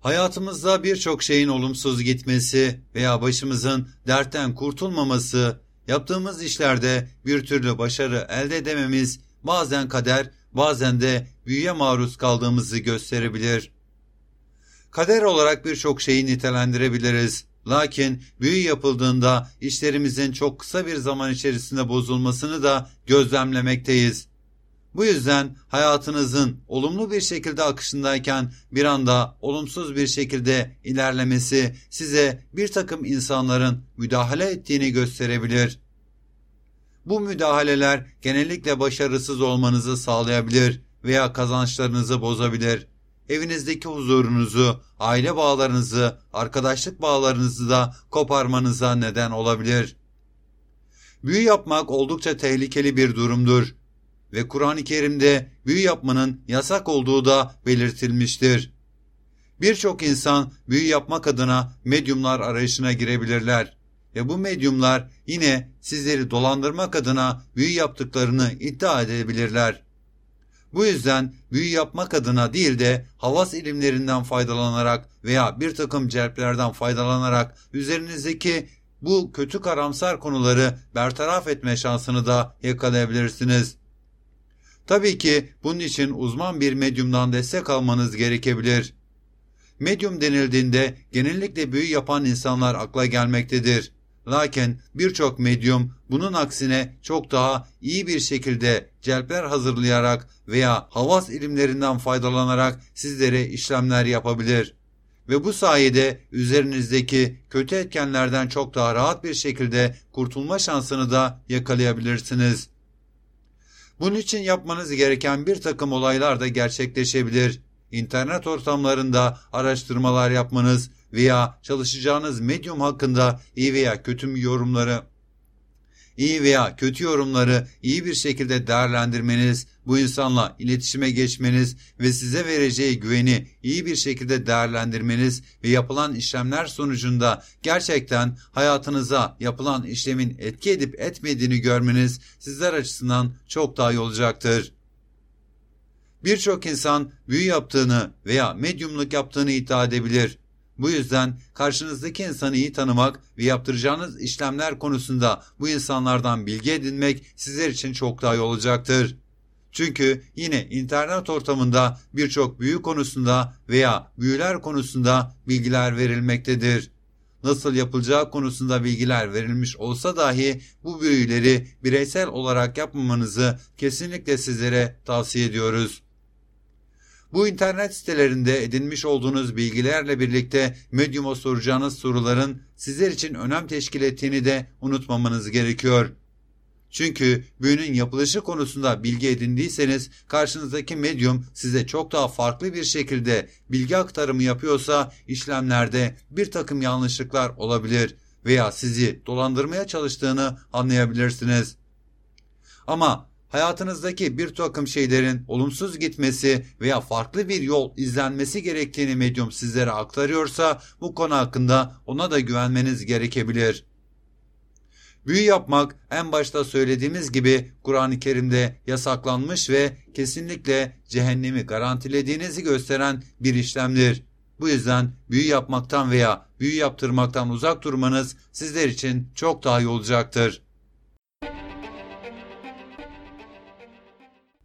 Hayatımızda birçok şeyin olumsuz gitmesi veya başımızın dertten kurtulmaması, yaptığımız işlerde bir türlü başarı elde edememiz bazen kader, bazen de büyüye maruz kaldığımızı gösterebilir. Kader olarak birçok şeyi nitelendirebiliriz. Lakin büyü yapıldığında işlerimizin çok kısa bir zaman içerisinde bozulmasını da gözlemlemekteyiz. Bu yüzden hayatınızın olumlu bir şekilde akışındayken bir anda olumsuz bir şekilde ilerlemesi size bir takım insanların müdahale ettiğini gösterebilir. Bu müdahaleler genellikle başarısız olmanızı sağlayabilir veya kazançlarınızı bozabilir. Evinizdeki huzurunuzu, aile bağlarınızı, arkadaşlık bağlarınızı da koparmanıza neden olabilir. Büyü yapmak oldukça tehlikeli bir durumdur ve Kur'an-ı Kerim'de büyü yapmanın yasak olduğu da belirtilmiştir. Birçok insan büyü yapmak adına medyumlar arayışına girebilirler ve bu medyumlar yine sizleri dolandırmak adına büyü yaptıklarını iddia edebilirler. Bu yüzden büyü yapmak adına değil de havas ilimlerinden faydalanarak veya bir takım celplerden faydalanarak üzerinizdeki bu kötü karamsar konuları bertaraf etme şansını da yakalayabilirsiniz. Tabii ki bunun için uzman bir medyumdan destek almanız gerekebilir. Medyum denildiğinde genellikle büyü yapan insanlar akla gelmektedir. Lakin birçok medyum bunun aksine çok daha iyi bir şekilde celpler hazırlayarak veya havas ilimlerinden faydalanarak sizlere işlemler yapabilir. Ve bu sayede üzerinizdeki kötü etkenlerden çok daha rahat bir şekilde kurtulma şansını da yakalayabilirsiniz. Bunun için yapmanız gereken bir takım olaylar da gerçekleşebilir. İnternet ortamlarında araştırmalar yapmanız veya çalışacağınız medyum hakkında iyi veya kötü yorumları iyi veya kötü yorumları iyi bir şekilde değerlendirmeniz, bu insanla iletişime geçmeniz ve size vereceği güveni iyi bir şekilde değerlendirmeniz ve yapılan işlemler sonucunda gerçekten hayatınıza yapılan işlemin etki edip etmediğini görmeniz sizler açısından çok daha iyi olacaktır. Birçok insan büyü yaptığını veya medyumluk yaptığını iddia edebilir. Bu yüzden karşınızdaki insanı iyi tanımak ve yaptıracağınız işlemler konusunda bu insanlardan bilgi edinmek sizler için çok daha iyi olacaktır. Çünkü yine internet ortamında birçok büyü konusunda veya büyüler konusunda bilgiler verilmektedir. Nasıl yapılacağı konusunda bilgiler verilmiş olsa dahi bu büyüleri bireysel olarak yapmamanızı kesinlikle sizlere tavsiye ediyoruz. Bu internet sitelerinde edinmiş olduğunuz bilgilerle birlikte Medium'a soracağınız soruların sizler için önem teşkil ettiğini de unutmamanız gerekiyor. Çünkü büyünün yapılışı konusunda bilgi edindiyseniz karşınızdaki medyum size çok daha farklı bir şekilde bilgi aktarımı yapıyorsa işlemlerde bir takım yanlışlıklar olabilir veya sizi dolandırmaya çalıştığını anlayabilirsiniz. Ama hayatınızdaki bir takım şeylerin olumsuz gitmesi veya farklı bir yol izlenmesi gerektiğini medyum sizlere aktarıyorsa bu konu hakkında ona da güvenmeniz gerekebilir. Büyü yapmak en başta söylediğimiz gibi Kur'an-ı Kerim'de yasaklanmış ve kesinlikle cehennemi garantilediğinizi gösteren bir işlemdir. Bu yüzden büyü yapmaktan veya büyü yaptırmaktan uzak durmanız sizler için çok daha iyi olacaktır.